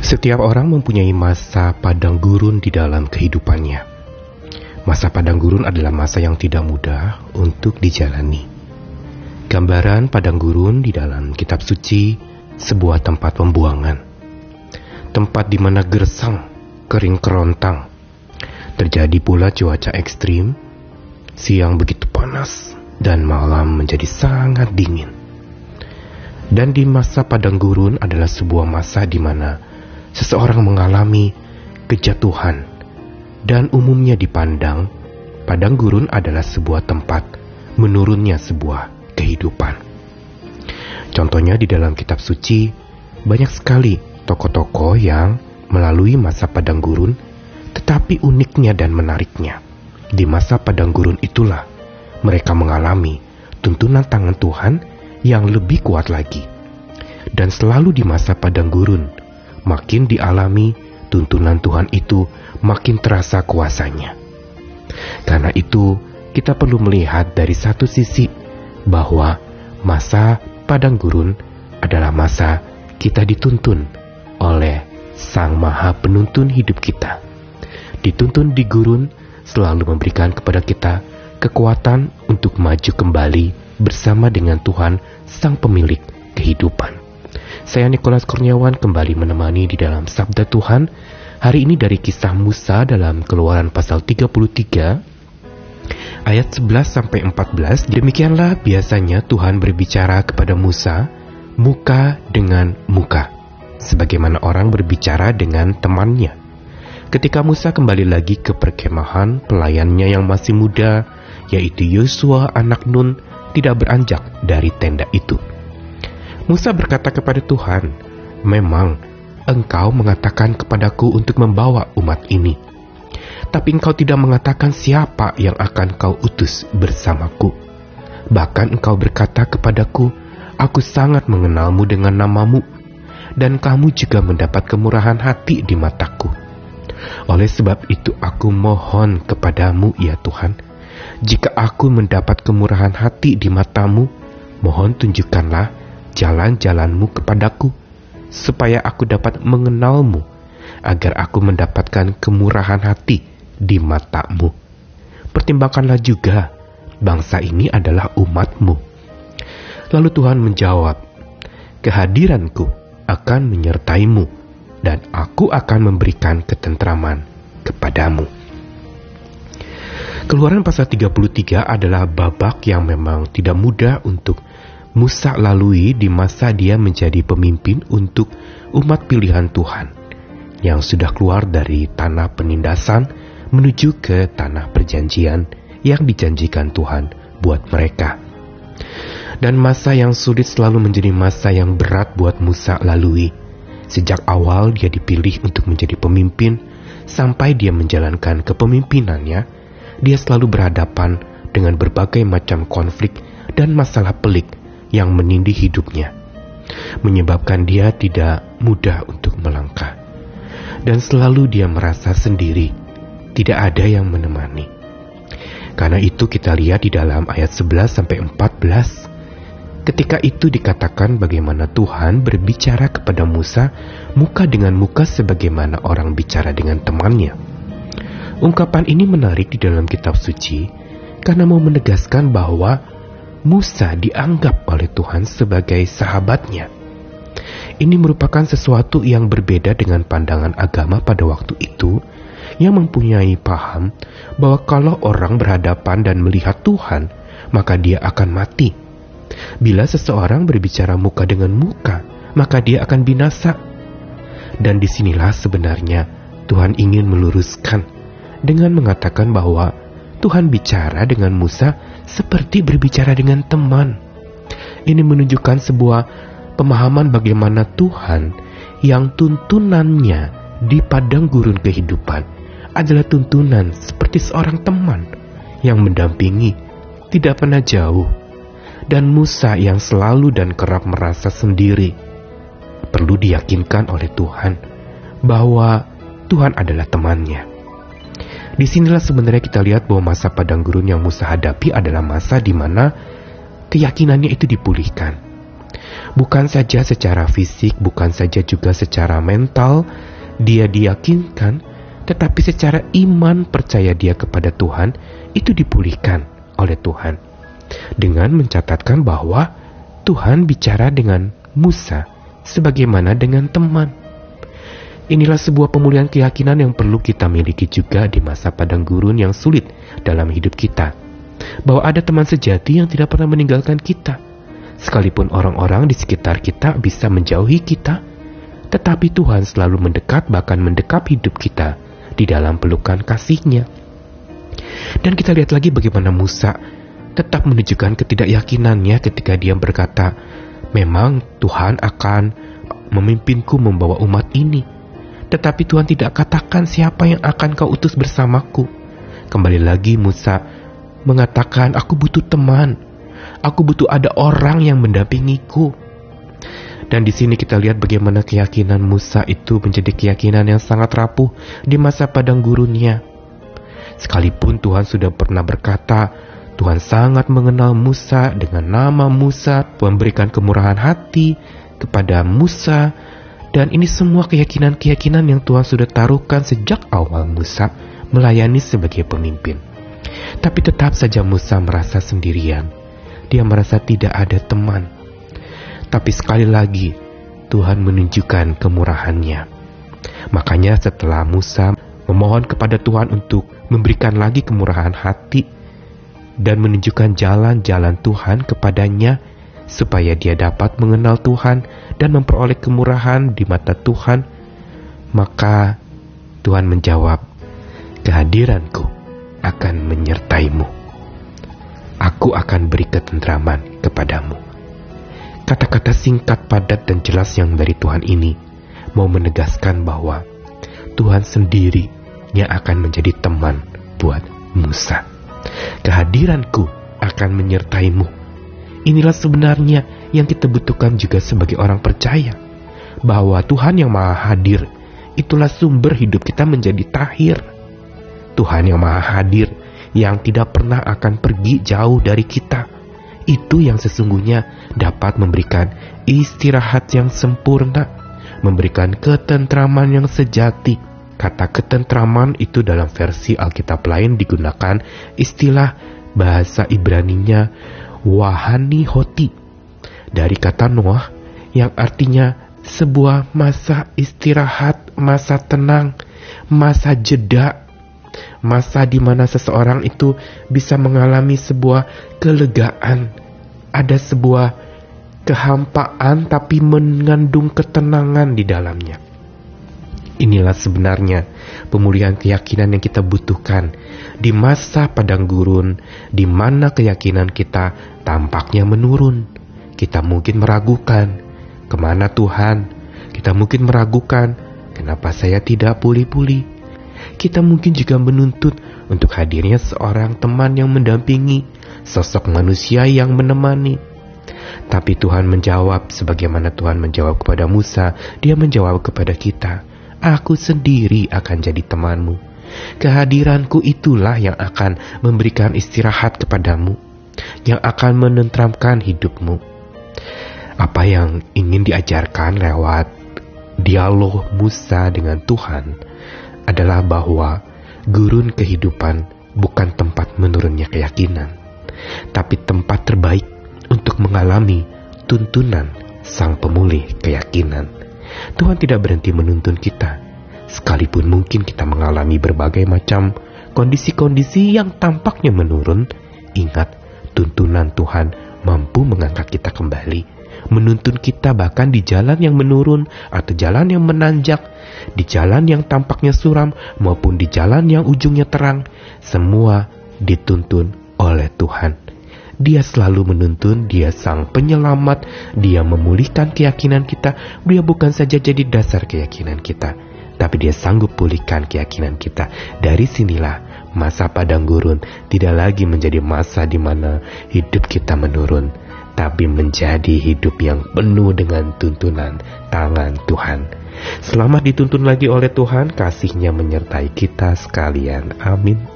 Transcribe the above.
Setiap orang mempunyai masa padang gurun di dalam kehidupannya. Masa padang gurun adalah masa yang tidak mudah untuk dijalani. Gambaran padang gurun di dalam kitab suci sebuah tempat pembuangan. Tempat di mana gersang, kering kerontang. Terjadi pula cuaca ekstrim, siang begitu panas dan malam menjadi sangat dingin. Dan di masa padang gurun adalah sebuah masa di mana seseorang mengalami kejatuhan dan umumnya dipandang padang gurun adalah sebuah tempat menurunnya sebuah kehidupan. Contohnya di dalam kitab suci banyak sekali tokoh-tokoh yang melalui masa padang gurun tetapi uniknya dan menariknya di masa padang gurun itulah mereka mengalami tuntunan tangan Tuhan yang lebih kuat lagi. Dan selalu di masa padang gurun makin dialami tuntunan Tuhan itu makin terasa kuasanya. Karena itu, kita perlu melihat dari satu sisi bahwa masa padang gurun adalah masa kita dituntun oleh Sang Maha Penuntun hidup kita. Dituntun di gurun selalu memberikan kepada kita kekuatan untuk maju kembali bersama dengan Tuhan Sang Pemilik kehidupan. Saya Nikolas Kurniawan kembali menemani di dalam Sabda Tuhan hari ini dari kisah Musa dalam Keluaran pasal 33 ayat 11 sampai 14. Demikianlah biasanya Tuhan berbicara kepada Musa muka dengan muka sebagaimana orang berbicara dengan temannya. Ketika Musa kembali lagi ke perkemahan, pelayannya yang masih muda, yaitu Yosua anak Nun, tidak beranjak dari tenda itu. Musa berkata kepada Tuhan, "Memang engkau mengatakan kepadaku untuk membawa umat ini, tapi engkau tidak mengatakan siapa yang akan kau utus bersamaku. Bahkan engkau berkata kepadaku, Aku sangat mengenalmu dengan namamu, dan kamu juga mendapat kemurahan hati di mataku. Oleh sebab itu aku mohon kepadamu ya Tuhan, jika aku mendapat kemurahan hati di matamu, mohon tunjukkanlah jalan-jalanmu kepadaku, supaya aku dapat mengenalmu, agar aku mendapatkan kemurahan hati di matamu. Pertimbangkanlah juga, bangsa ini adalah umatmu. Lalu Tuhan menjawab, kehadiranku akan menyertaimu, dan aku akan memberikan ketentraman kepadamu. Keluaran pasal 33 adalah babak yang memang tidak mudah untuk Musa lalui di masa dia menjadi pemimpin untuk umat pilihan Tuhan yang sudah keluar dari tanah penindasan menuju ke tanah perjanjian yang dijanjikan Tuhan buat mereka. Dan masa yang sulit selalu menjadi masa yang berat buat Musa lalui. Sejak awal dia dipilih untuk menjadi pemimpin, sampai dia menjalankan kepemimpinannya, dia selalu berhadapan dengan berbagai macam konflik dan masalah pelik yang menindih hidupnya, menyebabkan dia tidak mudah untuk melangkah. Dan selalu dia merasa sendiri, tidak ada yang menemani. Karena itu kita lihat di dalam ayat 11 sampai 14. Ketika itu dikatakan bagaimana Tuhan berbicara kepada Musa muka dengan muka sebagaimana orang bicara dengan temannya. Ungkapan ini menarik di dalam kitab suci karena mau menegaskan bahwa Musa dianggap oleh Tuhan sebagai sahabatnya. Ini merupakan sesuatu yang berbeda dengan pandangan agama pada waktu itu yang mempunyai paham bahwa kalau orang berhadapan dan melihat Tuhan, maka dia akan mati. Bila seseorang berbicara muka dengan muka, maka dia akan binasa. Dan di sinilah sebenarnya Tuhan ingin meluruskan dengan mengatakan bahwa Tuhan bicara dengan Musa seperti berbicara dengan teman. Ini menunjukkan sebuah pemahaman bagaimana Tuhan yang tuntunannya di padang gurun kehidupan adalah tuntunan seperti seorang teman yang mendampingi, tidak pernah jauh, dan Musa yang selalu dan kerap merasa sendiri. Perlu diyakinkan oleh Tuhan bahwa Tuhan adalah temannya. Di sinilah sebenarnya kita lihat bahwa masa padang gurun yang Musa hadapi adalah masa di mana keyakinannya itu dipulihkan. Bukan saja secara fisik, bukan saja juga secara mental, dia diyakinkan, tetapi secara iman percaya dia kepada Tuhan itu dipulihkan oleh Tuhan. Dengan mencatatkan bahwa Tuhan bicara dengan Musa sebagaimana dengan teman. Inilah sebuah pemulihan keyakinan yang perlu kita miliki juga di masa padang gurun yang sulit dalam hidup kita. Bahwa ada teman sejati yang tidak pernah meninggalkan kita Sekalipun orang-orang di sekitar kita bisa menjauhi kita, tetapi Tuhan selalu mendekat bahkan mendekap hidup kita di dalam pelukan kasihnya. Dan kita lihat lagi bagaimana Musa tetap menunjukkan ketidakyakinannya ketika dia berkata, memang Tuhan akan memimpinku membawa umat ini. Tetapi Tuhan tidak katakan siapa yang akan kau utus bersamaku. Kembali lagi Musa mengatakan, aku butuh teman, Aku butuh ada orang yang mendampingiku. Dan di sini kita lihat bagaimana keyakinan Musa itu menjadi keyakinan yang sangat rapuh di masa padang gurunnya. Sekalipun Tuhan sudah pernah berkata, Tuhan sangat mengenal Musa dengan nama Musa, memberikan kemurahan hati kepada Musa, dan ini semua keyakinan-keyakinan yang Tuhan sudah taruhkan sejak awal Musa melayani sebagai pemimpin. Tapi tetap saja Musa merasa sendirian dia merasa tidak ada teman. Tapi sekali lagi, Tuhan menunjukkan kemurahannya. Makanya setelah Musa memohon kepada Tuhan untuk memberikan lagi kemurahan hati dan menunjukkan jalan-jalan Tuhan kepadanya supaya dia dapat mengenal Tuhan dan memperoleh kemurahan di mata Tuhan, maka Tuhan menjawab, "Kehadiranku akan menyertaimu." aku akan beri ketentraman kepadamu. Kata-kata singkat, padat, dan jelas yang dari Tuhan ini mau menegaskan bahwa Tuhan sendiri yang akan menjadi teman buat Musa. Kehadiranku akan menyertaimu. Inilah sebenarnya yang kita butuhkan juga sebagai orang percaya. Bahwa Tuhan yang maha hadir, itulah sumber hidup kita menjadi tahir. Tuhan yang maha hadir yang tidak pernah akan pergi jauh dari kita. Itu yang sesungguhnya dapat memberikan istirahat yang sempurna, memberikan ketentraman yang sejati. Kata ketentraman itu dalam versi Alkitab lain digunakan istilah bahasa Ibraninya wahani hoti. Dari kata Noah yang artinya sebuah masa istirahat, masa tenang, masa jeda. Masa di mana seseorang itu bisa mengalami sebuah kelegaan, ada sebuah kehampaan tapi mengandung ketenangan di dalamnya. Inilah sebenarnya pemulihan keyakinan yang kita butuhkan di masa padang gurun, di mana keyakinan kita tampaknya menurun. Kita mungkin meragukan, ke mana Tuhan? Kita mungkin meragukan, kenapa saya tidak pulih-pulih? kita mungkin juga menuntut untuk hadirnya seorang teman yang mendampingi, sosok manusia yang menemani. Tapi Tuhan menjawab sebagaimana Tuhan menjawab kepada Musa, dia menjawab kepada kita, Aku sendiri akan jadi temanmu. Kehadiranku itulah yang akan memberikan istirahat kepadamu, yang akan menentramkan hidupmu. Apa yang ingin diajarkan lewat dialog Musa dengan Tuhan adalah bahwa gurun kehidupan bukan tempat menurunnya keyakinan, tapi tempat terbaik untuk mengalami tuntunan Sang Pemulih keyakinan. Tuhan tidak berhenti menuntun kita, sekalipun mungkin kita mengalami berbagai macam kondisi-kondisi yang tampaknya menurun. Ingat, tuntunan Tuhan mampu mengangkat kita kembali menuntun kita bahkan di jalan yang menurun atau jalan yang menanjak, di jalan yang tampaknya suram maupun di jalan yang ujungnya terang, semua dituntun oleh Tuhan. Dia selalu menuntun, dia sang penyelamat, dia memulihkan keyakinan kita, dia bukan saja jadi dasar keyakinan kita, tapi dia sanggup pulihkan keyakinan kita. Dari sinilah masa padang gurun tidak lagi menjadi masa di mana hidup kita menurun, tapi menjadi hidup yang penuh dengan tuntunan tangan Tuhan. Selamat dituntun lagi oleh Tuhan, kasihnya menyertai kita sekalian. Amin.